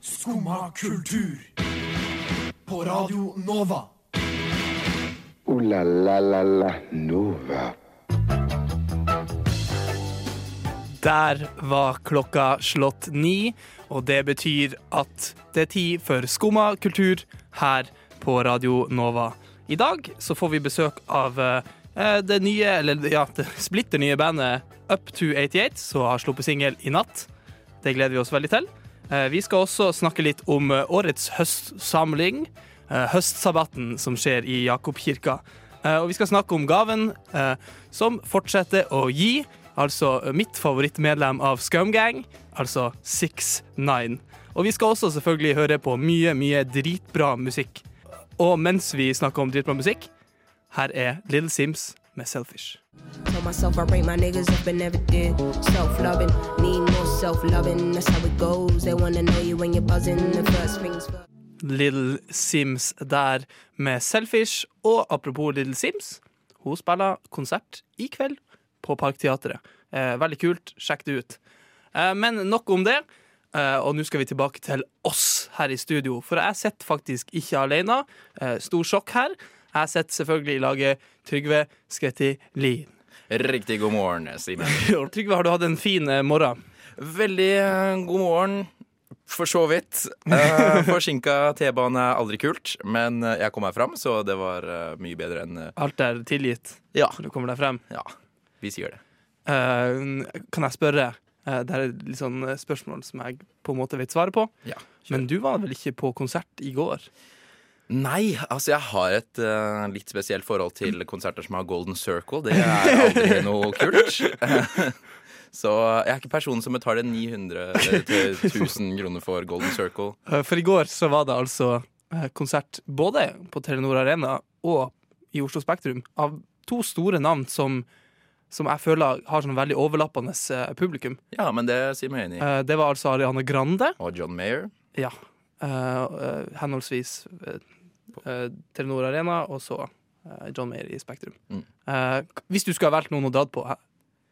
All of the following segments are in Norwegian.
Skumma kultur. På Radio Nova. O-la-la-la-la Nova. Der var klokka slått ni, og det betyr at det er tid for Skumma kultur her på Radio Nova. I dag så får vi besøk av eh, det nye, eller ja, det splitter nye bandet Up to 88, som har sluppet singel i natt. Det gleder vi oss veldig til. Eh, vi skal også snakke litt om eh, årets høstsamling, eh, høstsabbaten som skjer i Jakobkirka. Og vi skal snakke om gaven som fortsetter å gi, altså mitt favorittmedlem av Scumgang, altså 6ix9ine. Og vi skal også selvfølgelig høre på mye, mye dritbra musikk. Og mens vi snakker om dritbra musikk, her er Little Sims med 'Selfish'. Little Sims der med Selfish. Og apropos Little Sims, hun spiller konsert i kveld på Parkteatret. Eh, veldig kult. Sjekk det ut. Eh, men nok om det. Uh, og nå skal vi tilbake til oss her i studio. For jeg sitter faktisk ikke alene. Uh, stor sjokk her. Jeg sitter selvfølgelig i laget Trygve Skretti Lien. Riktig god morgen, Simen. Trygve, har du hatt en fin eh, morgen? Veldig eh, god morgen. For så vidt. Uh, Forsinka T-bane er aldri kult, men jeg kom meg fram, så det var mye bedre enn Alt er tilgitt Ja. når du kommer deg frem. ja. Vi sier det. Uh, kan jeg spørre? Uh, det er litt sånn spørsmål som jeg på en måte vet svaret på. Ja. Men du var vel ikke på konsert i går? Nei, altså jeg har et uh, litt spesielt forhold til konserter som har Golden Circle. Det er aldri noe kult. Så jeg er ikke personen som betaler 900 til 1000 kroner for Golden Circle. Eh, for i går så var det altså eh, konsert både på Telenor Arena og i Oslo Spektrum av to store navn som, som jeg føler har sånn veldig overlappende publikum. Ja, men det sier meg enig i. Det var altså Ariane Grande. Og John Mayer. Ja. Henholdsvis eh, eh, Telenor Arena og så eh, John Mayer i Spektrum. Mm. Eh, hvis du skulle ha valgt noen å dra på, eh,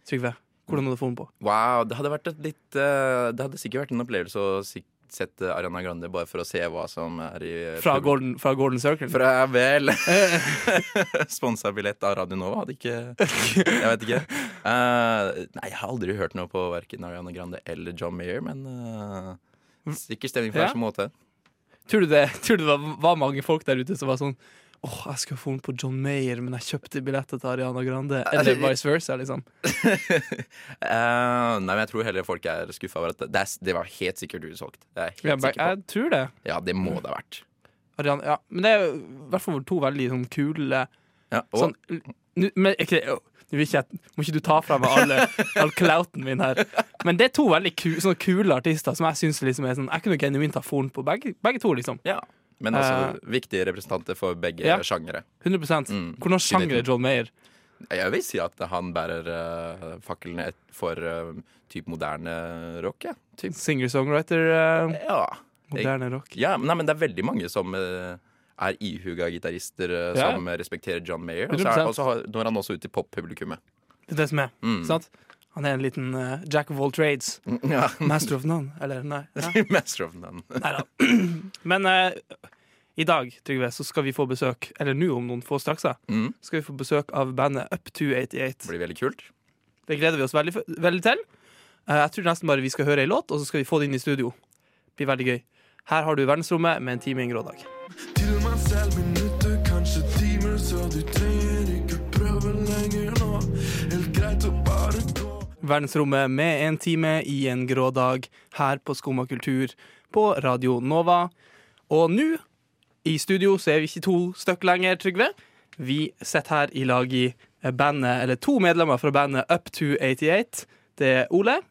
Trygve, hvordan hadde du funnet på? Wow, det hadde vært et litt eh, Det hadde sikkert vært en opplevelse å sik- sette Ariana Grande bare for å se hva som er i Fra Golden, fra Golden Circle? Fra vel Sponsa billett av Radio Nova hadde ikke Jeg vet ikke. Eh, nei, jeg har aldri hørt noe på verken Ariana Grande eller John Mayer, men eh, sikker stemning på hver sin måte. Tror du det, tror du det var, mange folk der ute som var sånn Åh, jeg skulle få den på John Mayer, men jeg kjøpte billetter til Ariana Grande. Eller vice versa, liksom. uh, nei, men jeg tror heller folk er skuffa over at det, er, det var helt sikkert utsolgt. Jeg helt Jeg, tror det. Ja, det må det ha vært. Ariana, ja. Men det er i hvert fall to veldig sånn kule Ja, og, sånn, men, ikke, ikke Må ikke du ta fra meg alle, all clouten min her. Men det er to veldig ku, sånne kule artister som jeg syns liksom er sånn Jeg kunne genuint ha forn på begge, begge to, liksom. ja. Men også viktige representanter for begge Ja. sjangere. 100 Mm, Hvordan sjanger er John Mayer? Jeg vil si at han bærer uh, fakkelen for uh, typ moderne rock, ja. Singer-songwriter, Uh, Ja. moderne rock. ja men, nei, men det er veldig mange som eh, er ihuga gitarister eh, Ja. som respekterer John Mayer. Og så er- 100%. og når han også ut til poppublikummet. Det er det som er. Mm. Sant? Han er en liten uh, jack of all trades. Ja. Master of none. Eller nei. Ja. Master of None. Neida. Men uh, i dag, Trygve, så skal vi få besøk, eller nå om noen få straks, Mm. skal vi få besøk av bandet Up to 88. Det blir veldig kult. Det gleder vi oss veldig, veldig til. Uh, jeg tror nesten bare vi skal høre en låt, og så skal vi få det inn i studio. Det blir veldig gøy. Her har du Verdensrommet med en time i en grå dag. Selv minutter, kanskje timer, så du trenger ikke prøve lenger nå. Helt greit å bare gå. Verdensrommet med en time i en grå dag her på Skumma kultur på Radio Nova. Og nå, i studio, så er vi ikke to stykk lenger, Trygve. Vi sitter her i lag i bandet, eller to medlemmer fra bandet Up to 88. Det er Ole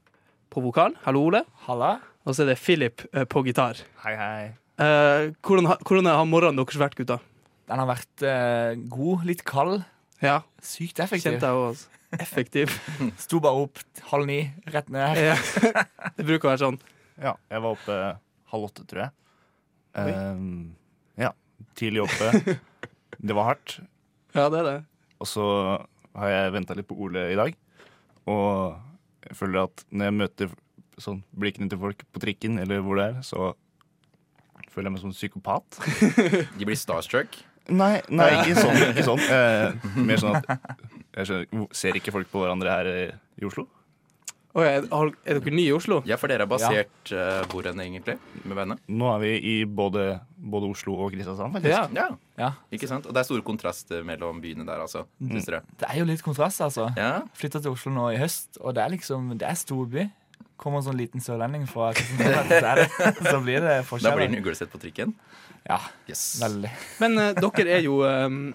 på vokal. Hallo, Ole. Halla. Og så er det Philip eh, på gitar. Hei, hei. Eh, hvordan, hvordan har morgenen deres vært, gutta? Den har vært uh, god, litt kald. Ja, Sykt effektiv. kjente jeg også. Effektiv. Sto bare opp halv ni, rett ned. Ja. Det bruker å være sånn. Ja, jeg var oppe halv åtte, tror jeg. Ehm, ja, tidlig oppe. Det var hardt. Ja, det er det. Og så har jeg venta litt på Ole i dag. Og jeg føler at når jeg møter sånn blikkene til folk på trikken eller hvor det er, så føler jeg meg som en psykopat. De blir starstruck. Nei, nei ikke sånn. Ikke sånn. Eh, mer sånn at jeg skjønner, Ser ikke folk på hverandre her eh, i Oslo? Oh, er, er dere nye i Oslo? Ja, for dere er basert eh, hvor enn egentlig? Med venner? Nå er vi i både, både Oslo og Kristiansand, faktisk. Ja. Ja, Ja. ikke sant? Og det er store kontraster mellom byene der, altså. Dere? Det er jo litt kontrast, altså. Ja? Flytta til Oslo nå i høst, og det er liksom Det er storby. Kommer en sånn liten sørlending fra Kristiansand, så, blir det, forskjell. Da blir den uglesett på trikken? Ja, Yes. veldig. Men uh, dere er jo um,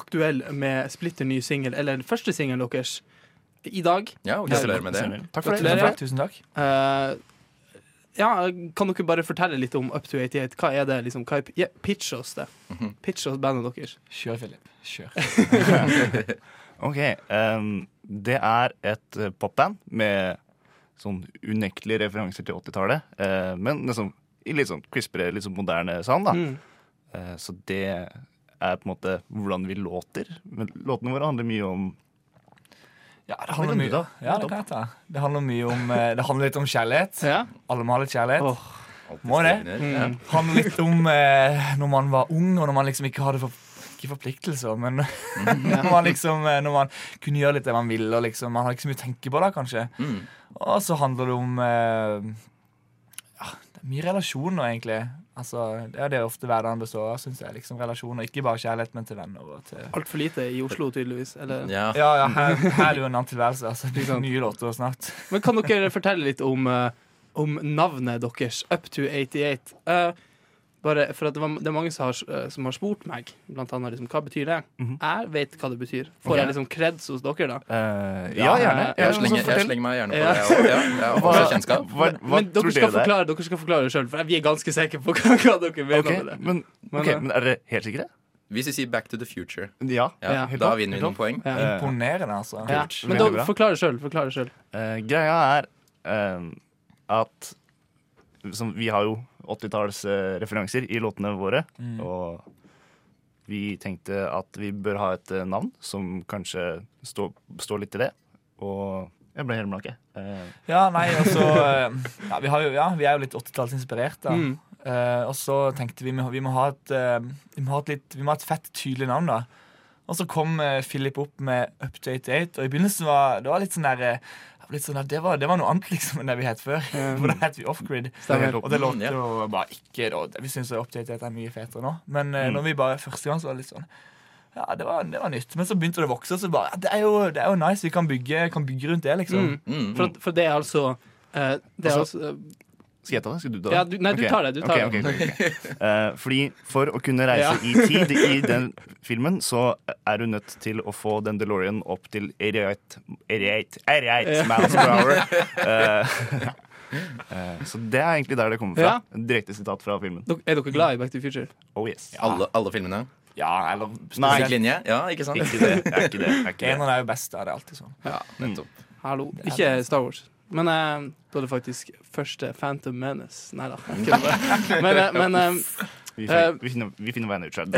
aktuell med splitter ny singel, eller den første singelen deres, i dag. Ja, og gratulerer med det. Takk for det. Tusen takk. Tusen takk. Eh, ja, kan dere bare fortelle litt om Up to 88? Hva er det liksom? Hva er, ja, pitch oss det. Mhm. Pitch oss bandet deres. Kjør, Philip. Kjør. Ok, Um, det er et eh, popband med sånn unektelige referanser til 80-tallet. eh, men liksom, i litt sånn crispere, litt sånn moderne sound. da. Mm. Eh, så det er på en måte hvordan vi låter. Men låtene våre handler mye om Ja, det handler mye? Ja, det kan jeg ta. Det handler mye om eh, Det handler litt om kjærlighet. Ja. Alle må ha litt kjærlighet. Oh, Må det? Mm. Handler litt om eh, når man var ung, og når man liksom ikke hadde for, ikke forpliktelser, men når man liksom eh, Når man kunne gjøre litt det man ville, og liksom Man har ikke så mye å tenke på da, kanskje. Mm. Og så handler det om eh, Ja, det er mye relasjoner, egentlig. Altså, Det er det ofte hverdagen består av, syns jeg. liksom Relasjoner. Ikke bare kjærlighet, men til venner og til Altfor lite i Oslo, tydeligvis. Eller? Ja. Ja, ja, her, her er det jo en annen tilværelse. Altså, det blir nye låter snart. Men kan dere fortelle litt om, eh, om navnet deres, Up to 88? Eh, bare for at det, var, det er mange som har, eh, som har spurt meg, blant annet liksom, hva betyr det? Mhm. Jeg vet hva det betyr. Får okay. jeg liksom kreds hos dere, da? Uh, Ja, gjerne. Jeg slenger, jeg slenger meg gjerne på Ja. det. Jeg, også. ja, jeg har kjennskap. Hva, hva men dere skal, forklare, dere skal forklare det sjøl, for vi er ganske sikre på hva, hva dere mener Ok, med det. men, okay, eh, men er dere helt sikre? Hvis vi sier Back to the Future, Ja. ja, Ja. Da opp, vinner vi noen poeng. Ja. Imponerende, altså. Ja. Men da, forklar det sjøl. Forklar det sjøl. Eh, greia er uh, at som, Vi har jo 80-tallsreferanser i låtene våre. Mm. Og vi tenkte at vi bør ha et eh, navn som kanskje står stå litt til det. Og jeg ble helt blank, jeg. Eh, Ja, nei, altså eh, ja, vi, har jo, ja, vi er jo litt 80-tallsinspirert, da. Mm. Eh, og så tenkte vi vi må, vi må ha et eh, vi, må ha et litt, vi må ha et fett, tydelig navn, da. Og så kom eh, Philip opp med Up to 88, og i begynnelsen var det var litt sånn der eh, litt sånn det, var, det var noe annet liksom enn det vi het før. For da het vi Offgrid. Og det låter Mm, jo bare ikke. Vi syns Update 8 er mye fetere nå. Men eh, Mm. når vi bare første gang så var det litt sånn ja, det var, det var nytt. Men så begynte det å vokse, og så bare ja, det, er jo, det er jo nice. Vi kan bygge, kan bygge rundt det, liksom. Mm. Mm. For, for det er altså det er Altså- altså, skal jeg ta det? Skal du ta det? Ja, du- nei, du tar det, du tar okay, okay, ok, ok. Eh, fordi for å kunne reise Ja. i tid i den filmen, så er du nødt til å få den DeLorean opp til 88, 88, 88 miles per hour. Uh, eh, så det er egentlig der det kommer fra. Ja. Direkte sitat fra filmen. Er dere glad i Back to the Future? Oh yes. Alle, alle filmene. Ja, eller. Lik linje? Ja, ikke sant? Ikke det. det er ikke det. det, er ikke det. Eneren er jo best, er Det alltid sånn. Ja, Nettopp. hallo. Ikke. Star Wars. Men eh, da er det faktisk første Phantom Menace. Nei da. Men, eh, men eh, Vi, Eh, finner, vi, finner, vi finner veien ut selv.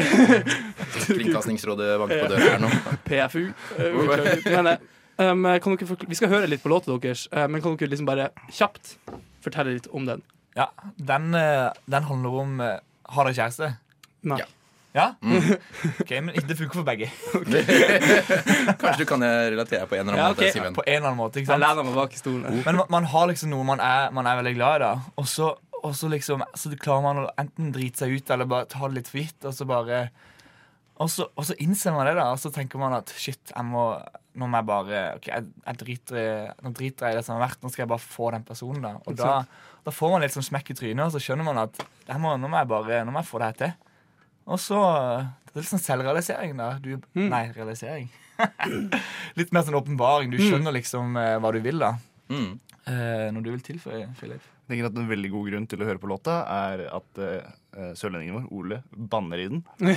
Kringkastingsrådet banker på døra her nå. PFU. eh, beklager. Men eh, um, kan dere forkl- Vi skal høre litt på låta deres, eh, men kan dere liksom bare kjapt fortelle litt om den? Ja, den, eh, den handler om eh, Har dere kjæreste? Nei. Ja. Ja? Ok, men det funker for begge. Kanskje du kan relatere på en eller annen Ja, måte, ok. Simen. På en eller annen måte. ikke Jeg lærer meg bak i stolen. Men man, man har liksom noe man er, man er veldig glad i, da. Og så, og så liksom Så klarer man å enten drite seg ut eller bare ta det litt for gitt. Og så bare og så, og så innser man det, da. Og så tenker man at shit, jeg må Nå må jeg bare ok, jeg, jeg driter, Nå driter jeg i det som har vært. Nå skal jeg bare få den personen, da. Og da, da får man litt sånn smekk i trynet, og så skjønner man at jeg må, nå må jeg bare Nå må jeg få det her til. Og så Det er litt sånn selvrealisering, da. Du, Mm. Nei, realisering. litt mer sånn åpenbaring. Du skjønner liksom eh, hva du vil, da. Mm. Eh, når du vil tilføye, Philip? Jeg tenker at En veldig god grunn til å høre på låta er at uh, sørlendingen vår, Ole, banner i den.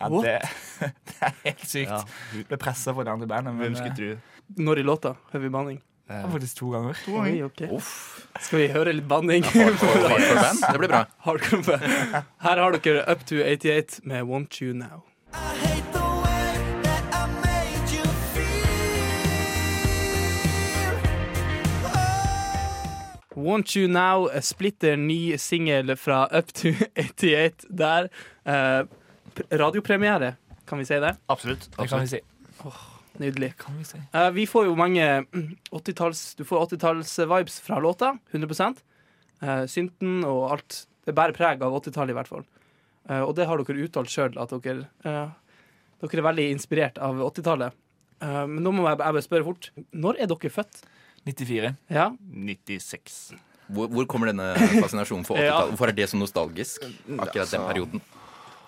Ja, What? det, det er helt sykt. Ja, ble pressa på det andre bandet. Men Hvem skulle eh, tro Når i låta hører vi banning? Det er faktisk to ganger. Oi, okay. Uff. Skal vi høre litt banning? Hardcore hardcore band. Det blir bra. Hardcore band. Her har dere Up to 88 med Want You Now. Want You Now, eh, splitter ny singel fra Up to 88 der. Eh, radiopremiere, kan vi si det? Absolutt. Det kan vi si. Nydelig. Kan vi si. Eh, vi får jo mange mm, 80-talls Du får 80-talls-vibes fra låta. 100 uh, Synten og alt. Det bærer preg av 80-tallet, i hvert fall. Uh, og det har dere uttalt sjøl, at dere, eh, dere er veldig inspirert av 80-tallet. Eh, men nå må jeg, jeg bare spørre fort. Når er dere født? 94. Ja, 96. Hvor, hvor kommer denne fascinasjonen for 80-tallet? Hvorfor er det så nostalgisk? Akkurat den perioden.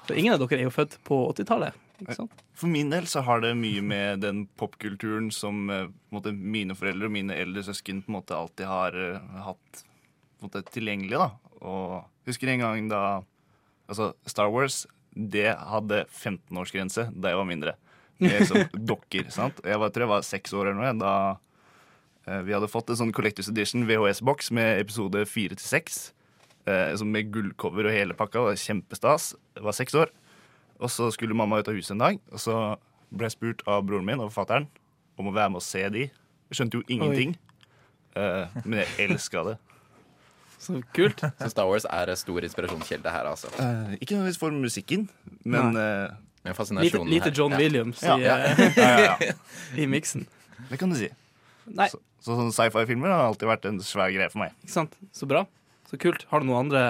for ingen av dere er jo født på 80-tallet. Sant? For min del så har det mye med den popkulturen som eh, måte, mine foreldre og mine eldre søsken på en måte alltid har eh, hatt måte, tilgjengelig. da. Og husker en gang da altså Star Wars det hadde 15-årsgrense da jeg var mindre. Med som dokker. sant? Jeg var, tror jeg var seks år eller noe da eh, vi hadde fått en sånn Collectors Edition VHS-boks med episode fire til seks. Eh, med gullcover og hele pakka. Det var kjempestas. Jeg var seks år. Og så skulle mamma ut av huset en dag, og så ble jeg spurt av broren min og fatter'n om å være med og se de. Jeg skjønte jo ingenting, uh, men jeg elska det. Så kult. Så Star Wars er en stor inspirasjonskilde her, altså. Uh, ikke nødvendigvis for musikken, men uh, Med Lite, fascinasjonen lite. John her. Williams Ja. i, Ja. ja, ja, ja. i miksen. Det kan du si. Nei, Så, så sci-fi-filmer har alltid vært en svær greie for meg. ikke sant? Så bra. Så kult. Har du noen andre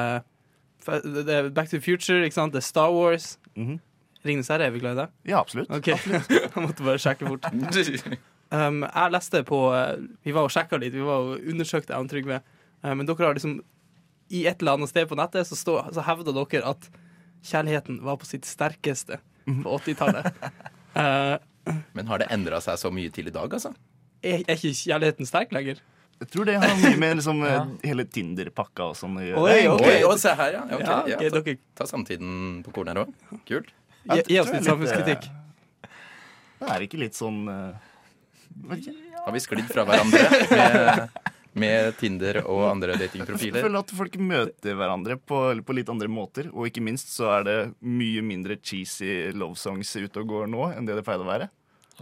Det er Back to the Future, ikke sant? Det er Star Wars. Mm -hmm. Ringnes herre, er vi glad i det? Ja, absolutt. Ok, Jeg måtte bare sjekke fort. Um, jeg leste på eh, Vi var og sjekka litt, vi var og undersøkte jeg og Trygve. Eh, men dere har liksom I et eller annet sted på nettet så, stå, så hevda dere at kjærligheten var på sitt sterkeste på 80-tallet. uh, Men har det endra seg så mye til i dag, altså? er, er ikke kjærligheten sterk lenger? Jeg tror det har mye med liksom, Ja. hele Tinder-pakka og sånn å gjøre. Oi, er. Oi, se her, ja. Okay, Ja, ja, ta, dere, ta samtiden på kornet her òg. Kult. gi, oss litt samfunnskritikk. eh, Det er ikke litt sånn uh... Har vi sklidd fra hverandre med, med Tinder og andre datingprofiler? Jeg føler at folk møter hverandre på, på litt andre måter. Og ikke minst så er det mye mindre cheesy love songs ute og går nå enn det det pleide å være.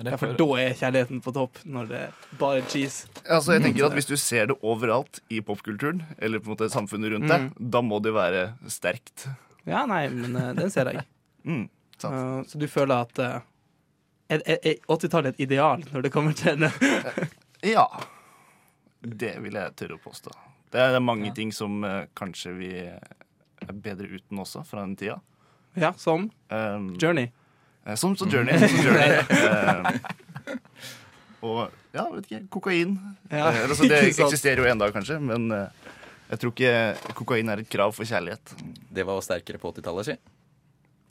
Ja, for da er kjærligheten på topp, når det er bare cheese. Altså jeg tenker at Hvis du ser det overalt i popkulturen, eller på en måte samfunnet rundt deg, da må det være sterkt. Ja, nei, men uh, den ser jeg. Mm, sant. Uh, så du føler at uh, er, er, er 80-tallet et ideal når det kommer til det? Ja. Det vil jeg tørre å påstå. Det er, det er mange ting som kanskje vi er bedre uten også, fra den tida. Ja, som Um, Journey. Eh, som, som Journey. Som journey. Eh, og ja, vet ikke, kokain. Ja, Eh, altså, det eksisterer jo ennå, kanskje, men eh, jeg tror ikke kokain er et krav for kjærlighet. Det var sterkere på 80-tallet, si.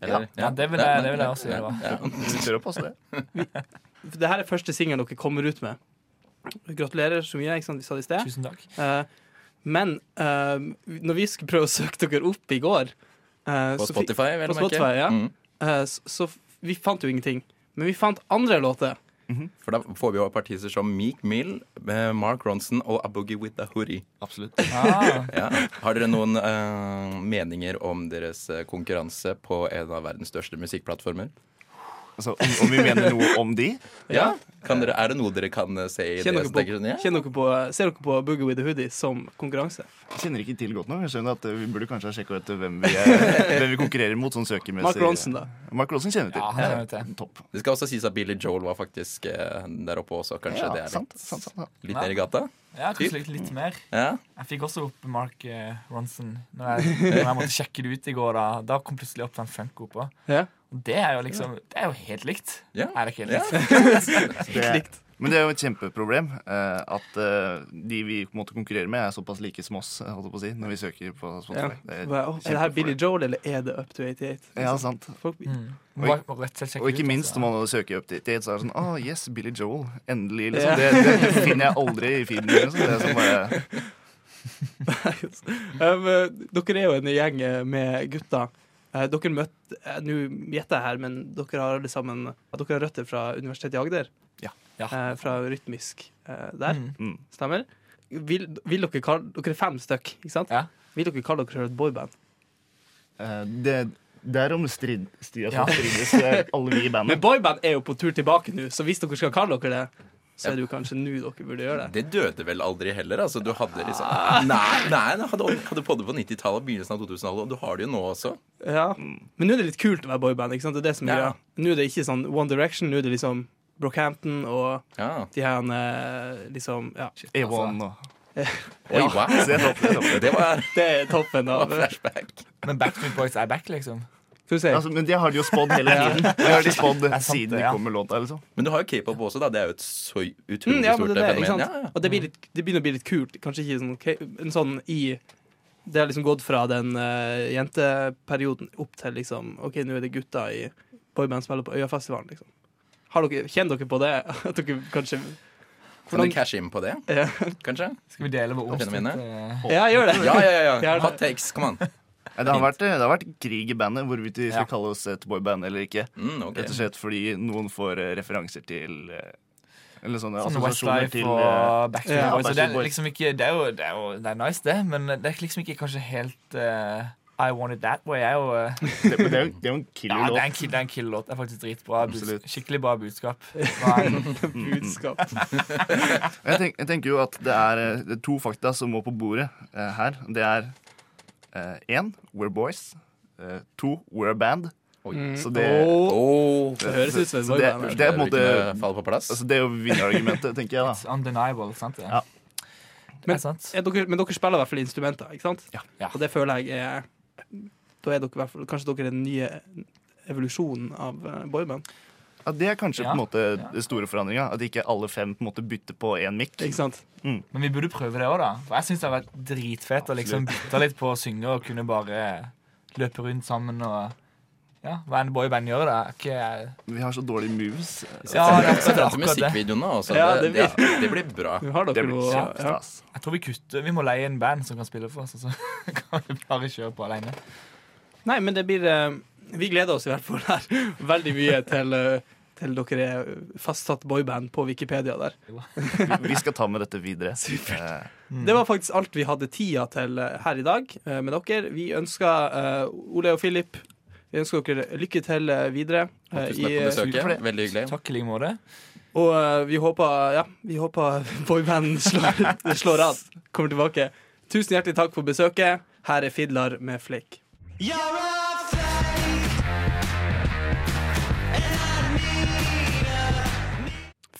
Ja, det vil jeg- det vil jeg også gjøre. det var. Ja. Å passe det. Det her er første singelen dere kommer ut med. Gratulerer så mye, ikke sant, vi sa det i sted. Tusen takk. Eh, men eh, når vi skulle prøve å søke dere opp i går eh, På Spotify, vel å merke. Spotify, ja. Mm. eh, så, vi fant jo ingenting. Men vi fant andre låter. For da får vi jo partiser som Meek Mill, eh, Mark Ronson og A Boogie With A Hoodie. Absolutt. Ah, Ja. Har dere noen uh, meninger om deres eh, konkurranse på en av verdens største musikkplattformer? Altså, om, om vi mener noe om de? Ja. Kan dere, er det noe dere kan eh, se i det? Kjenner som dere sånn, på, ja? kjenner dere på, ser dere på Boogie with a Hoodie som konkurranse? Jeg kjenner ikke til godt nok. Jeg skjønner at eh, Vi burde kanskje ha sjekka ut hvem vi, er, hvem vi konkurrerer mot. sånn søkemessig. Mark Ronson, da. Mark Ronson kjenner vi til. Ja, han kjenner til. Topp. Det skal også sies at Billy Joel var faktisk eh, der oppe også. Kanskje Ja, det er sant, litt, sant, sant, sant. litt ned i gata? Ja, kanskje litt, litt mer. Ja. Jeg fikk også opp Mark eh, Ronson når jeg, når jeg måtte sjekke det ut i går. Da, da kom plutselig opp den Funko på. Ja. Det er jo liksom Det er jo helt likt. Ja. Er det ikke helt Ja. likt? Men det er jo et kjempeproblem eh, at eh, de vi på en måte konkurrerer med, er såpass like som oss holdt jeg på å si, når vi søker på Ja. Spotify. Det er wow. Er det her Billy Joel, eller er det Up to 88? Ja, sant. Folk, Mm. Og Og ikke minst altså. når man søker Up to 88, så er det sånn ah yes, Billy Joel. Endelig, liksom. Det, det, det finner jeg aldri i feeden. Liksom. Det er sånn bare um, eh, dere er jo en gjeng med gutter. Eh, dere møtte eh, Nå gjetter jeg her, men dere har alle sammen Dere har røtter fra Universitetet i Agder. Ja. Ja. Eh, fra rytmisk eh, der. Mm. mm. Stemmer? Vil, vil dere kalle Dere er fem stykk, ikke sant? Ja. Vil dere kalle dere selv et boyband? Eh, det, det er om strid, strid, altså, Ja. strides alle vi i Men boyband er jo på tur tilbake nå, så hvis dere skal kalle dere det så er det jo kanskje nå dere burde gjøre det. Det døde vel aldri heller. Altså, du hadde liksom Nei, nei du hadde, hadde på det på 90-tallet og begynnelsen av 2000-tallet, og du har det jo nå også. Ja. Men nå er det litt kult å være boyband. ikke sant? Det er det som Ja. greia. Nå er det ikke sånn One Direction, nå er det liksom Brockhampton og Ja. de her eh, liksom Ja. A1 og Oi, wow. Det er toppen, Det var Det er toppen av flashback. Men Backstreet Boys er back, liksom. Altså, men det har de jo spådd hele tiden. Det har de spådd siden de det, ja. kom med låta. Liksom. Men du har jo k-pop også, da. Det er jo et så utrolig Mm, ja, stort det, fenomen. Ja, ja. Og det, blir litt, det begynner å bli litt kult. Kanskje ikke sånn, en sånn i Det har liksom gått fra den uh, jenteperioden opp til liksom OK, nå er det gutta i boyband spiller på Øyafestivalen, liksom. Har dere, kjenner dere på det? At dere kanskje Kan du cashe inn på det, kanskje? Skal vi dele med oss? ja gjør det. Ja, ja, ja. ja. Hot takes, come on. Det har, vært, det har vært krig i bandet, hvorvidt vi skal Ja. kalle oss et boyband eller ikke. Mm, okay. Rett og slett fordi noen får eh, referanser til eh, Eller sånne Sånn assosiasjoner til og eh, Backstreet Ja, Boys. Så det er liksom ikke Det er jo, det er jo det er nice, det, men det er liksom ikke kanskje helt uh, I Want It That Way er jo uh, det, det er jo det er jo en Ja, killer det er låt. Ja, det er en kill-låt. Det er faktisk dritbra. Absolutt. Skikkelig bra budskap. Er- Budskap. Jeg, tenk, jeg tenker jo at det er, eh, det er to fakta som må på bordet uh, her. Det er én We're boys. eh, to We're a band. Så det, Åh, det høres ut som et så det, boyband. det er på en måte faller på plass. altså, Det er jo vinnerargumentet, tenker jeg. da It's undeniable, sant? Ja. Men- er sant. Er dere, men dere spiller i hvert fall instrumenter, ikke sant? Ja. Ja. Og det føler jeg er Da er dere i hvert fall Kanskje dere er den nye evolusjonen av eh, boyband. Ja, Det er kanskje Ja. på en måte det store forandringa. At ikke alle fem på en måte bytter på én mic. Ikke sant? Men vi burde prøve det òg, da. For jeg syns det har vært dritfett å liksom bytte litt på å synge og kunne bare løpe rundt sammen og Ja, hva en boyband gjør, da. Ikke Vi har så dårlige moves. Ja, det er akkurat det. musikkvideoene også. Ja, det, det, ja, det blir bra. Vi har Det blir noe ja. Jeg tror vi kutter. Vi må leie en band som kan spille for oss, og så kan vi bare kjøre på alene. Nei, men det blir eh, Vi gleder oss i hvert fall her veldig mye til, eh, til dere er fastsatt boyband på Wikipedia der. Vi- skal ta med dette videre. Eh, Det var faktisk alt vi hadde tida til eh, her i dag med dere. Vi ønsker Ole og Philip Vi ønsker dere lykke til videre. Tusen takk for besøket. Veldig hyggelig. Takk i like måte. Og uh, vi håper Ja, vi håper boyband slår, slår av. Kommer tilbake. Tusen hjertelig takk for besøket. Her er Fidlar med Flake.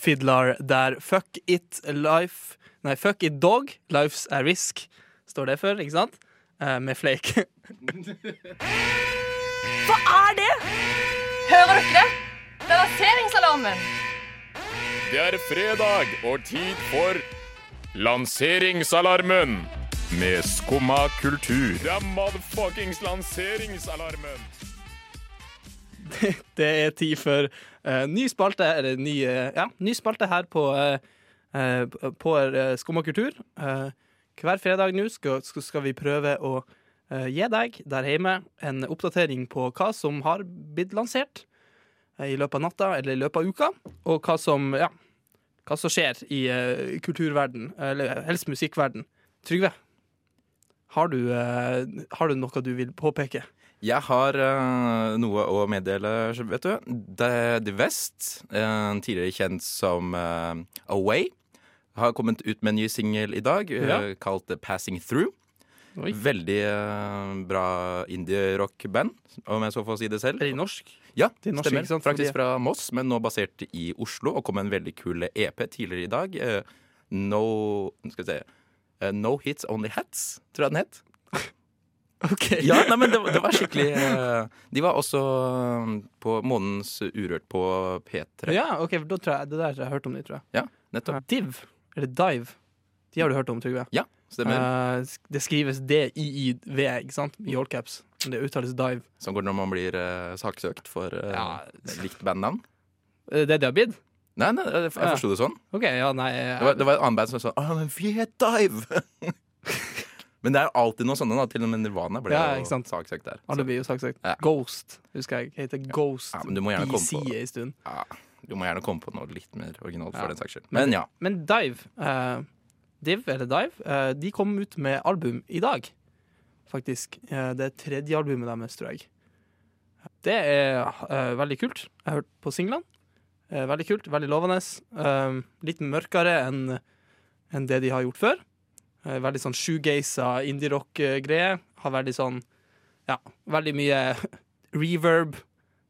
Fidlar der Fuck it life Nei, fuck it dog, life's a risk, står det for, ikke sant? Eh, med Flake. Hva er det? Hører dere? Det Det er lanseringsalarmen. Det er fredag og tid for Lanseringsalarmen med Skumma kultur. Det er motherfuckings lanseringsalarmen. Det er tid for ny spalte, eller ny, eh, ja, ny spalte her på, uh, på uh, og kultur. Eh, hver fredag nå skal, skal vi prøve å eh, gi deg der hjemme en oppdatering på hva som har blitt lansert eh, i løpet av natta eller i løpet av uka, og hva som, ja, hva som skjer i uh, kulturverden, eller helst musikkverden. Trygve, har du, uh, har du noe du vil påpeke? Jeg har uh, noe å meddele, vet du. The, The West, uh, tidligere kjent som uh, Away, har kommet ut med en ny singel i dag eh, Ja. kalt The Passing Through. Oi. Veldig bra indie-rock-band, om jeg så får si det selv. Er det norsk? Ja, er norsk, stemmer. ikke sant? Faktisk fra Moss, men nå basert i Oslo, og kom med en veldig kul EP tidligere i dag. No Skal vi se No Hits Only Hats, tror jeg den het. Ok. Ja, nei, men det, det var skikkelig eh, De var også eh, på Månens Urørt på P3. Ja, ok, for da tror jeg, Det der har jeg hørt om de, tror jeg. Ja, nettopp. Div, eller Dive, de har du hørt om, Trygve. Ja, stemmer. Eh, det skrives D-I-I-V, ikke sant? I all caps. Men det uttales Dive. Som går når man blir eh, saksøkt for eh, Ja. likt bandnavn. Er det det har blitt? Nei, nei, jeg, forsto det sånn. OK, ja, nei jeg... Det var, det var et annet band som sa men vi het Dive! men det er jo alltid noe sånne, da. Til og med Nirvana ble Ja, jo saksøkt der. Alle blir jo saksøkt. Ja. Ghost, husker jeg. Heter Ghost Ja, men du må gjerne komme på- en stund. Ja, du må gjerne komme på noe litt mer originalt for den saks skyld. Men ja. Men Dive, uh, Div, eller Dive, uh, de kom ut med album i dag, faktisk. Uh, det tredje albumet deres, tror jeg. Det er uh, veldig kult. Jeg har hørt på singlene. Uh, veldig kult, veldig lovende. Uh, litt mørkere enn enn det de har gjort før. Eh, veldig sånn shoegaza indie-rock-greie. Har veldig sånn Ja, veldig mye reverb.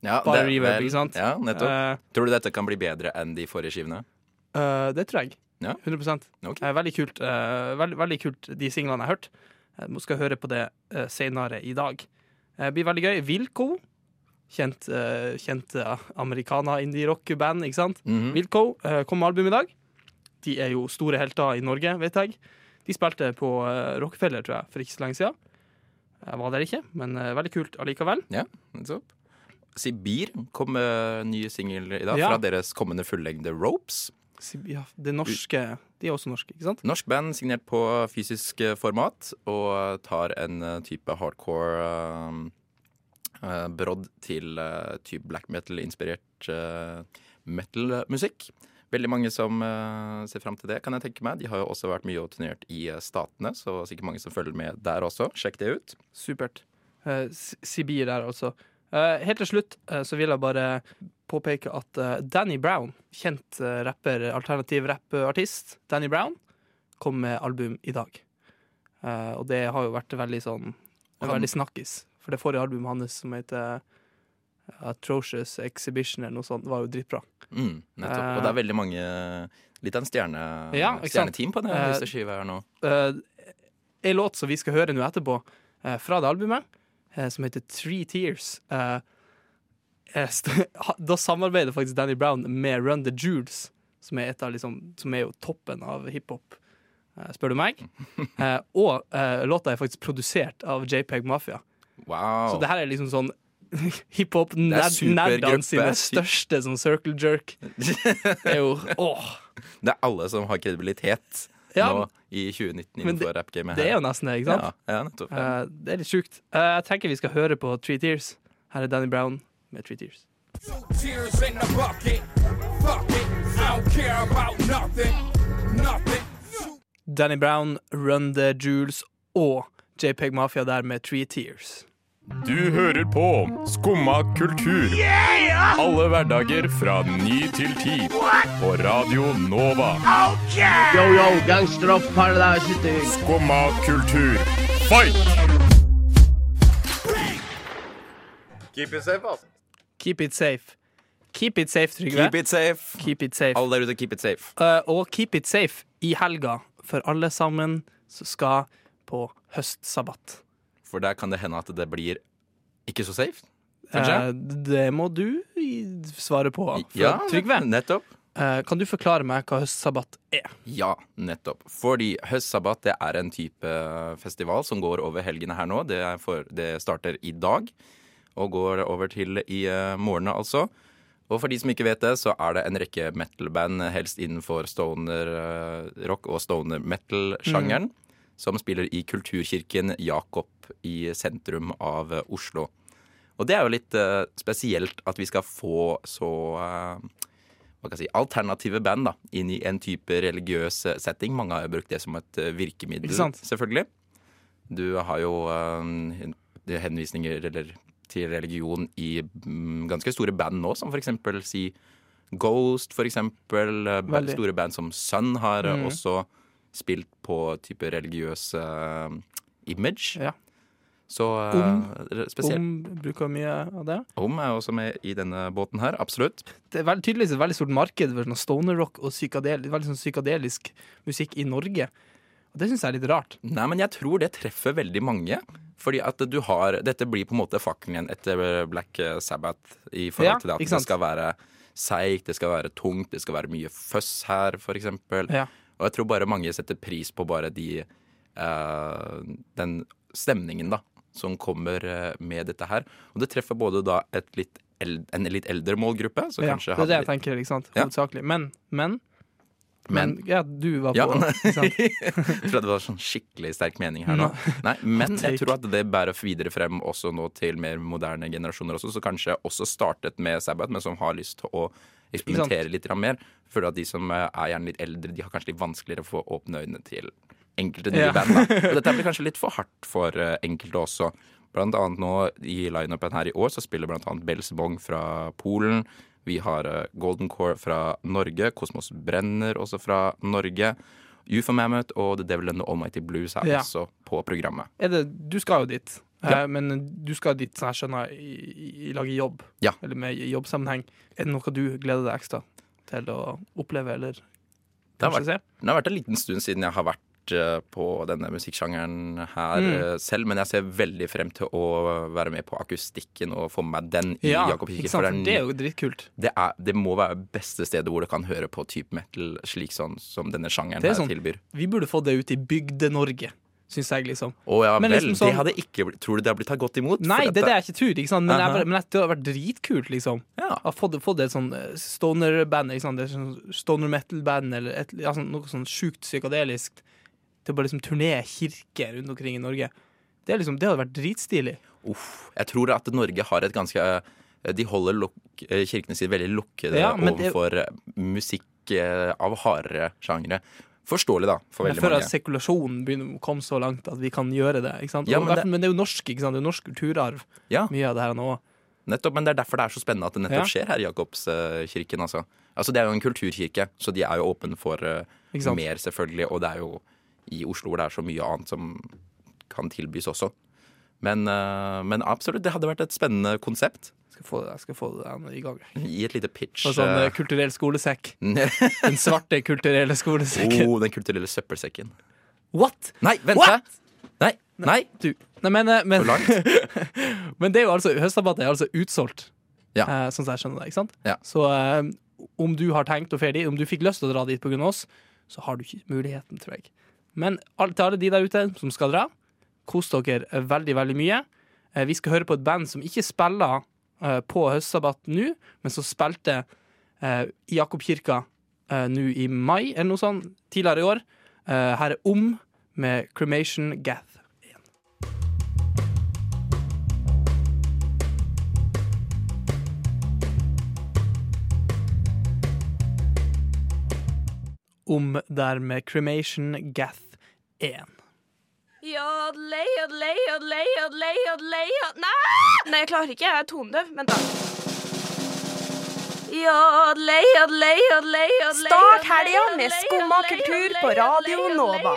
Ja, Bare det- reverb, ikke sant? Ja, nettopp. Uh, Tror du dette kan bli bedre enn de forrige skivene? Uh, det tror jeg. Ja. 100 okay. uh, Veldig kult. eh, veldig, kult, de singlene jeg har hørt. Jeg skal høre på det uh, senere i dag. Det blir veldig gøy. Wilco, kjent, uh, kjent uh, americana-indie-rock-band, ikke sant? Mhm. Wilco eh, kom med album i dag. De er jo store helter i Norge, vet jeg. De spilte på uh, Rockefeller, tror jeg, for ikke så lenge siden. Jeg var der ikke, men eh, veldig kult allikevel. Ja, nettopp. Sibir kom med ny singel i dag Ja. fra deres kommende fullengde Ropes. Ja, det norske De er også norske, ikke sant? Norsk band signert på fysisk eh, format og tar en eh, type hardcore uh, eh, brodd til uh, type black metal-inspirert uh, metal-musikk. Veldig mange som uh, ser fram til det, kan jeg tenke meg. De har jo også vært mye og turnert i uh, Statene, så sikkert mange som følger med der også. Sjekk det ut. Supert. Uh, Sibir der, altså. Eh, helt til slutt eh, så vil jeg bare påpeke at eh, Danny Brown, kjent eh, rapper, alternativ rappartist, Danny Brown, kom med album i dag. Eh, og det har jo vært veldig sånn Han- Veldig snakkis. For det forrige albumet hans som heter Atrocious Exhibition eller noe sånt, var jo dritbra. Mm, nettopp. Eh, og det er veldig mange Litt av en stjerne, Ja, stjerneteam på den uh, skiva her nå. Uh, en låt som vi skal høre nå etterpå, uh, fra det albumet, uh, som heter Three Tears. eh, eh, da samarbeider faktisk Danny Brown med Run the Jewels, som er, et av, liksom, som er jo toppen av hiphop, eh, spør du meg. Eh, og eh, låta er faktisk produsert av JPEG Mafia. Wow. Så det her er liksom sånn Det hiphop-nerdene sine største sånn circle jerk. Det er jo åh. Det er alle som har kredibilitet Ja, nå i 2019 innenfor rappgamet Det er jo nesten det, ikke sant? Ja, ja nettopp. Ja. Eh, det er litt sjukt. Uh, jeg tenker vi skal høre på Three Tears. Her er Danny Brown med Three Tears. Danny Brown, Run the Jewels og JPEG Mafia der med Three Tears. Du hører på Skumma kultur. Alle hverdager fra ny til ti. På Radio Nova. Yo, yo, gangsteropp, paradise. Skumma kultur, fight! Keep it safe, altså. Keep it safe. Keep it safe, Trygve. Keep it safe. Keep it safe. Alle der ute, keep it safe. Uh, og keep it safe i helga for alle sammen som skal på høstsabbat. For der kan det hende at det blir ikke så safe. Eh, det må du svare på, ja, Trygve. nettopp. eh, kan du forklare meg hva høstsabbat er? Ja, nettopp. Fordi Høstsabbat det er en type festival som går over helgene her nå. Det, er for, det starter i dag og går over til i uh, morgenen, altså. Og for de som ikke vet det, så er det en rekke metal-band, helst innenfor stoner-rock uh, og stoner metal-sjangeren, som spiller i Kulturkirken Jakob i sentrum av eh, Oslo. Og det er jo litt uh, spesielt at vi skal få så uh, hva kan jeg si, alternative band da, inn i en type religiøs setting. Mange har jo brukt det som et virkemiddel, selvfølgelig. Du har jo er henvisninger eller, til religion i mm, ganske store band nå, som for eksempel si Ghost, for eksempel. Veldig. Store band som Sun har mm. Også spilt på type religiøs eh, image. Ja. Så eh, Om- spesielt Om bruker mye av det. Om er også med i denne båten her, absolutt. Det er veldig, tydeligvis et veldig stort marked for sånn stoner rock og psykadel, veldig sånn psykadelisk musikk i Norge. Og det syns jeg er litt rart. Nei, men jeg tror det treffer veldig mange. Fordi at du har Dette blir på en måte fakkelen igjen etter Black Sabbath i forhold Ja, til det at det skal være seigt, det skal være tungt, det skal være mye føss her, for eksempel. Ja. Og jeg tror bare mange setter pris på bare de eh, Den stemningen, da, som kommer eh, med dette her. Og det treffer både da et litt eld, en litt eldre målgruppe, så Ja, det er det jeg litt- tenker, ikke sant? Ja. Hovedsakelig. Men, men, Men- men Ja, du var Ja, på sant? jeg trodde det var sånn skikkelig sterk mening her nå. Nei, men jeg tror at det bærer videre frem også nå til mer moderne generasjoner også, så kanskje også startet med Sabbath, men som har lyst til å eksperimentere litt mer. Føler at de som eh, er gjerne litt eldre, de har kanskje litt vanskeligere for å åpne øynene til enkelte nye Ja. band. Og dette blir kanskje litt for hardt for eh, enkelte også. Blant annet nå i lineupen her i år så spiller blant annet Belsebong fra Polen. Vi har eh, Golden Core fra Norge. Kosmos Brenner også fra Norge. UFO Mammoth og The Devil and the Almighty Blues er Ja. også på programmet. Er det, du skal jo dit, Ja. eh, men du skal dit sånn jeg skjønner, i, i, i lag i jobb. Ja. Eller med i jobbsammenheng. Er det noe du gleder deg ekstra til å oppleve, eller Det har, vært, det har vært en liten stund siden jeg har vært eh, på denne musikksjangeren her Mm. eh, selv, men jeg ser veldig frem til å være med på akustikken og få med meg den i Ja, Jakob Kirke. For det er jo dritkult. det, er, det må være beste stedet hvor du kan høre på type metal slik sånn som denne sjangeren er her sånn, tilbyr. Vi burde få det ut i Bygde-Norge, syns jeg, liksom. Å ja Men vel, liksom sånn- det hadde ikke blitt Tror du det hadde blitt tatt godt imot? Nei, det er det jeg ikke tror. Ikke? Men, uh -huh. jeg, men det hadde vært dritkult, liksom. Ja. Fått, fått et sånn eh, stoner-band, er sånn stoner metal-band, eller et, ja, sånn, noe sånn sjukt psykadelisk, til å bare liksom turnere kirker rundt omkring i Norge. Det, liksom, det hadde vært dritstilig. Uff, jeg tror at Norge har et ganske eh, De holder luk, eh, kirkene sine veldig lukkede Ja, overfor det- musikk av hardere sjangre. Forståelig, da, for veldig mange. at sekulasjonen begynner å komme så langt at vi kan gjøre det. Ja, men det- men, det, er jo norsk, ikke sant? Det er jo norsk kulturarv, Ja. mye av det her nå. Nettopp, men det er derfor det er så spennende at det nettopp Ja. skjer her i Jakobskirken. Altså. altså, det er jo en kulturkirke, så de er jo åpne for uh, mer, selvfølgelig. Og det er jo i Oslo hvor det er så mye annet som kan tilbys også. Men, uh, men absolutt, det hadde vært et spennende konsept. Skal få det, jeg skal få det der i gang. Gi et lite pitch. Og sånn eh, eh, kulturell skolesekk. Den svarte kulturelle skolesekken. oh, den kulturelle søppelsekken. What? Nei, vent! What? Nei, nei! Du. Nei, men, eh, men, For langt. men det er jo altså, høstdebatten er altså utsolgt, Ja. eh, sånn som jeg skjønner det. ikke sant? Ja. Så eh, om du har tenkt å ferdig, om du fikk lyst til å dra dit pga. oss, så har du ikke muligheten, tror jeg. Men til alle de der ute som skal dra, kos dere veldig, veldig mye. Eh, vi skal høre på et band som ikke spiller på høstsabbat nå, men som spilte eh, i Jakobkirka eh, nå i mai, eller noe sånt, tidligere i år. Eh, her er Om med Cremation Gath. Om der med Cremation Gath 1. Nei! Nei, jeg klarer ikke. Jeg er tonedøv. Vent, da. Start helga med Skumma kultur på Radio Nova.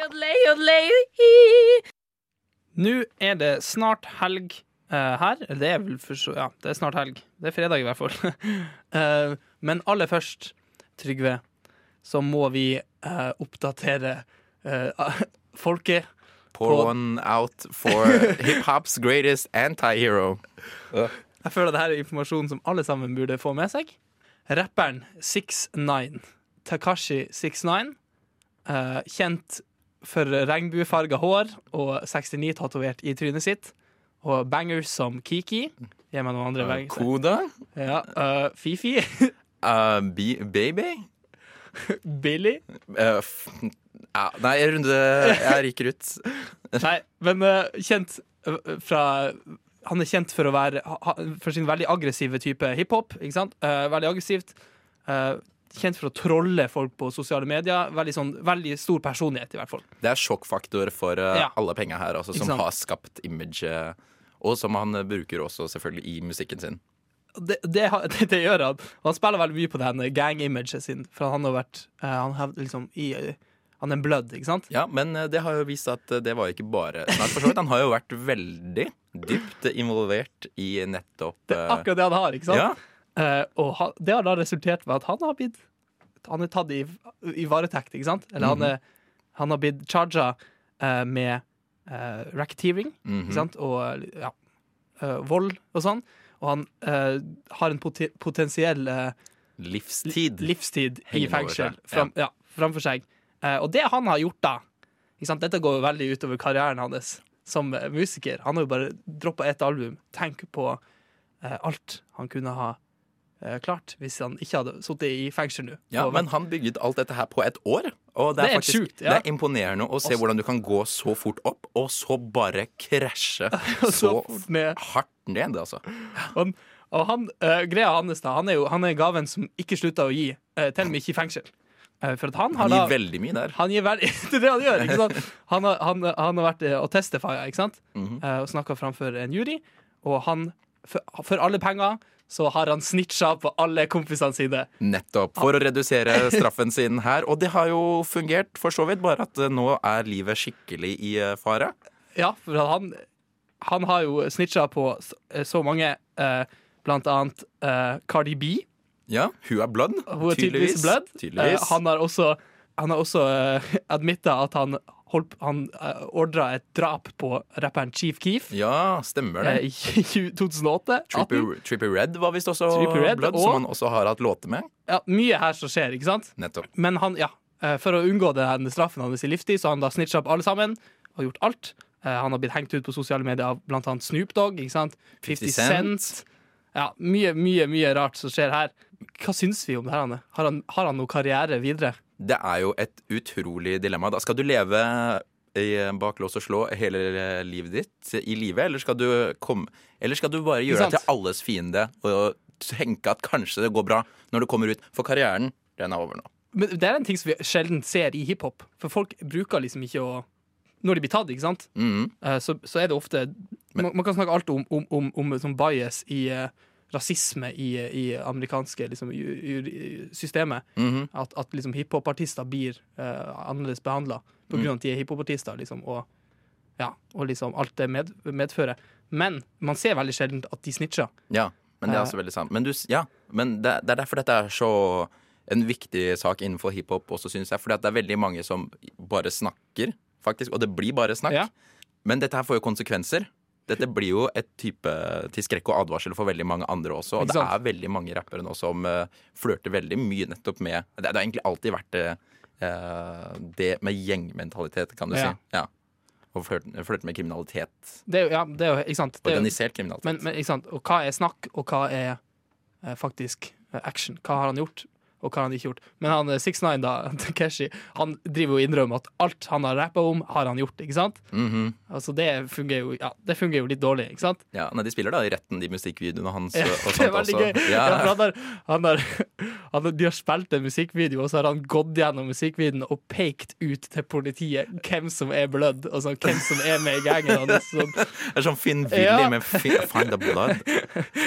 Nå er det snart helg uh, her. Det er vel for så Ja, det er snart helg. Det er fredag, i hvert fall. uh, men aller først, Trygve, så må vi uh, oppdatere uh, folket Pour one out for hiphop's greatest anti-hero. Jeg føler at dette er informasjon som alle sammen burde få med seg. Rapperen 69, Takashi 69, uh, kjent for regnbuefarga hår og 69 tatovert i trynet sitt, og bangers som Kiki. Gi meg noen andre Uh. Koda? Ja, uh, Fifi. Uh, baby? Billy. Uh, ja, nei, runde Jeg ryker ut. Nei, men uh, kjent eh, fra Han er kjent for å være ha, For sin veldig aggressive type hiphop. Ikke sant? Uh, veldig aggressivt. Uh, kjent for å trolle folk på sosiale medier. Veldig, sånn, veldig stor personlighet, i hvert fall. Det er sjokkfaktor for Ja. alle penga her, altså, som har skapt image. uh, og som han bruker også selvfølgelig i musikken sin. Det, det, det, det gjør han. Og Han spiller veldig mye på det gang-imaget sin, for han har vært Han har liksom i Han er blødd, ikke sant? Ja, men uh, det har jo vist at uh, det var ikke bare Nei, for så vidt. Han har jo vært veldig dypt involvert i nettopp Det er akkurat det han har, ikke sant? Ja. Eh, og han, det har da resultert med at han har blitt Han er tatt i, i varetekt, ikke sant? Eller han, er, han har blitt charga eh, med uh, racketeering, Mhm. ikke sant? Og ja, eh, vold og sånn. Og han eh, har en pot potensiell eh, livstid, livstid i fengsel fram, ja. framfor seg. Eh, og det han har gjort da? Dette går jo veldig utover karrieren hans som eh, musiker. Han har jo bare droppa ett album. Tenk på eh, alt han kunne ha eh, klart hvis han ikke hadde sittet i fengsel nå. Ja, men han bygget alt dette her på et år. Og det er, Det er faktisk sjukt, ja. det er imponerende å se Også- hvordan du kan gå så fort opp, og så bare krasje Så så ned. hardt ned, altså. Og, og han, eh, greia hans da, han er jo han er gaven som ikke slutta å gi, eh, til og med ikke i fengsel. Eh, for han, har Han gir da, veldig mye der. Han gir veldig, det er det han gjør, ikke sant? Han har, han, han har vært eh, og testifia, ikke sant? Mm -hmm. og snakka framfor en jury, og han, for, for alle penger, så har han snitcha på alle kompisene sine. Nettopp. For å redusere straffen sin her. Og det har jo fungert, for så vidt. Bare at nå er livet skikkelig i fare. Ja, for han, han har jo snitcha på så, så mange, eh, blant annet eh, Cardi B. Ja, hun er blood. Hun er tydeligvis blood. Tydeligvis. Eh, han har også, han har også uh, admitta at han, holdt, han uh, ordra et drap på rapperen Chief Keef Ja, stemmer det. eh, i 2008. 18. Trippie, Trippie Red var visst også Trippie Redd, blood, og- som han også har hatt låter med. Ja, mye her som skjer, ikke sant? Nettopp. Men han, ja, eh, for å unngå den straffen hans i livstid, så har han da snitcha opp alle sammen og gjort alt. Eh, Han har blitt hengt ut på sosiale medier av blant annet Snoop Dogg, ikke sant? 50 50 Cent. Cent. Ja, mye, mye, mye rart som skjer her. Hva syns vi om det her? Har han, har han noe karriere videre? Det er jo et utrolig dilemma. Da skal du leve i bak lås og slå hele livet ditt i live, eller skal du komme Eller skal du bare gjøre deg til alles fiende og tenke at kanskje det går bra når du kommer ut? For karrieren, den er over nå. Men det er en ting som vi sjelden ser i hiphop. For folk bruker liksom ikke å Når de blir tatt, ikke sant, mm -hmm. så, så er det ofte man, man kan snakke alt om, om, om, om bias i eh, rasisme i, i amerikanske liksom, systemet. Mhm. At, at liksom hiphop-artister blir uh, annerledes behandla på grunn av at de er hiphop-artister. Liksom, og, ja, og liksom alt det med, medfører. Men man ser veldig sjelden at de snitcher. Ja, men det er altså veldig sant. Men, du, ja, men det, det er derfor dette er så en viktig sak innenfor hiphop også, syns jeg. For det er veldig mange som bare snakker, faktisk. Og det blir bare snakk. Ja. Men dette her får jo konsekvenser. Dette blir jo et type til skrekk og advarsel for veldig mange andre også. Og det er veldig mange rappere nå som uh, flørter veldig mye nettopp med Det, det har egentlig alltid vært det, eh, det med gjengmentalitet, kan du Ja. si. Ja. Og flørte, flørte med kriminalitet. Det ja, det er jo, ikke sant? Er Organisert kriminalitet. Men, men ikke sant? Og hva er snakk, og hva er uh, faktisk action? Hva har han gjort, og hva han ikke gjort? Men han eh, 6ix9ine, da, Takeshi, han driver jo innrømmer at alt han har rappa om, har han gjort, ikke sant? Mhm. Altså, det fungerer jo, ja, det fungerer jo litt dårlig, ikke sant? Ja, nei, De spiller da i retten, de musikkvideoene hans. Ja, og sånt også. Ja. Ja, han har, han har, han har, de har spilt en musikkvideo, og så har han gått gjennom musikkvideoen og pekt ut til politiet hvem som er blødd, og sånn, hvem som er med i gangen hans. Sånn. Det er sånn Finn Willy Ja. med fi- Find the Blood.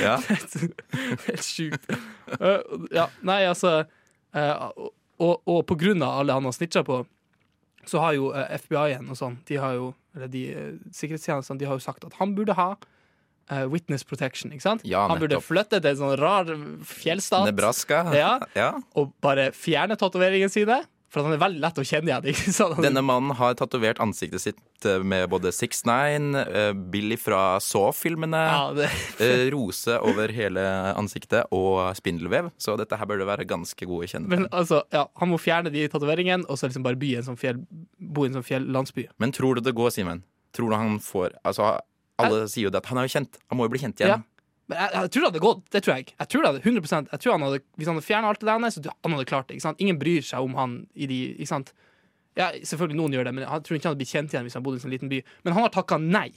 Ja. Helt sjukt. Eh, ja, nei, altså uh, og, og på grunn av alle han har snitcha på, så har jo uh, FBI-en og sånn, de har jo Eller de uh, sikkerhetstjenestene, de har jo sagt at han burde ha eh, witness protection, ikke sant? Ja, han burde flytte til en sånn rar fjellstat. Nebraska. Ja, Ja. og bare fjerne tatoveringene sine. For han er veldig lett å kjenne igjen. Denne mannen har tatovert ansiktet sitt eh, med både 6ix9ine, eh, Billy fra Saw-filmene, Ja, eh, rose over hele ansiktet og spindelvev. Så dette her burde være ganske gode Men altså, ja, han må fjerne de tatoveringene, og så liksom bare by i en sånn fjell, bo i en sånn fjellandsby. Men tror du det går, Simen? Tror du han får Altså, alle sier jo det at han er jo kjent. Han må jo bli kjent igjen. Ja. Men jeg, jeg tror det hadde gått. Det tror jeg. Jeg tror det hadde 100% jeg tror han hadde, Hvis han hadde fjernet alt det der, så han hadde klart det. Ingen bryr seg om han i de ikke sant? Ja, Selvfølgelig noen gjør det, men jeg tror ikke han hadde blitt kjent igjen hvis han bodde i en sånn liten by. Men han har takka nei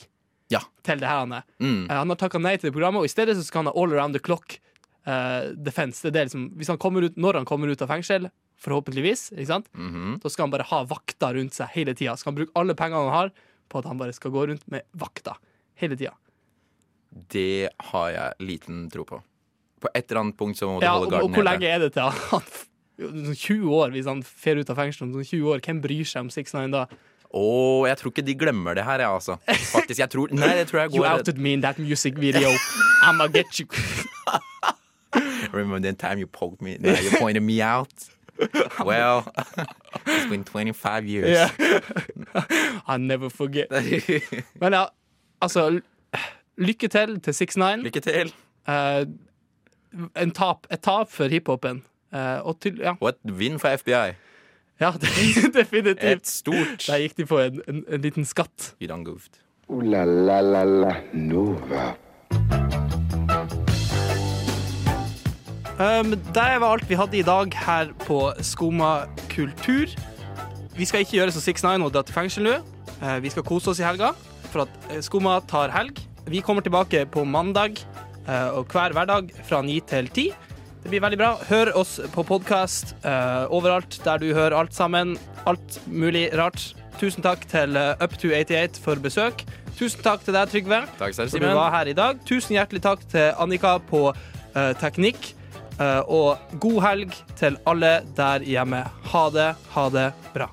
Ja. til det her. Han. Mm. Eh, han har takka nei til det programmet, og i stedet så skal han ha all around the clock uh, defense. Det det liksom, hvis han kommer ut, når han kommer ut av fengsel, forhåpentligvis, ikke sant? Mhm. da skal han bare ha vakter rundt seg hele tida. Skal han bruke alle pengene han har på at han bare skal gå rundt med vakter hele tida. Det har jeg liten tro på. På et eller annet punkt så må du Ja, holde og, garden og hvor lenge er det til han Sånn 20 år, hvis han fer ut av fengsel om sånn 20 år, hvem bryr seg om 6ix9ine da? Å, jeg tror ikke de glemmer det her, jeg, altså. Faktisk, jeg tror Nei, det tror jeg går You outed me in that music video. I'ma get you. Remember the time you poked me? Now you pointed me out? Well, it's been 25 years. Yeah. I never forget. Men ja, altså Lykke til til 6ix9ine. Lykke til. Eh, en tap, et tap for hiphopen. Eh, og til, ja. Og et vinn for FBI. ja, det- definitivt. Et stort Der gikk de på en, en, en liten skatt. You done goofed. Ooh la la la la Nova. Um, det var alt vi hadde i dag her på Skumma kultur. Vi skal ikke gjøre som 6ix9ine og dra til fengsel nå. Uh, vi skal kose oss i helga, for at Skoma Skumma tar helg. Vi kommer tilbake på mandag eh, og hver hverdag fra 9 til 10. Det blir veldig bra. Hør oss på podkast overalt der du hører alt sammen. Alt mulig rart. Tusen takk til eh, Up288 for besøk. Tusen takk til deg, Trygve, Takk, selv, for du var her i dag. Tusen hjertelig takk til Annika på uh, teknikk. Uh, og god helg til alle der hjemme. Ha det, ha det bra.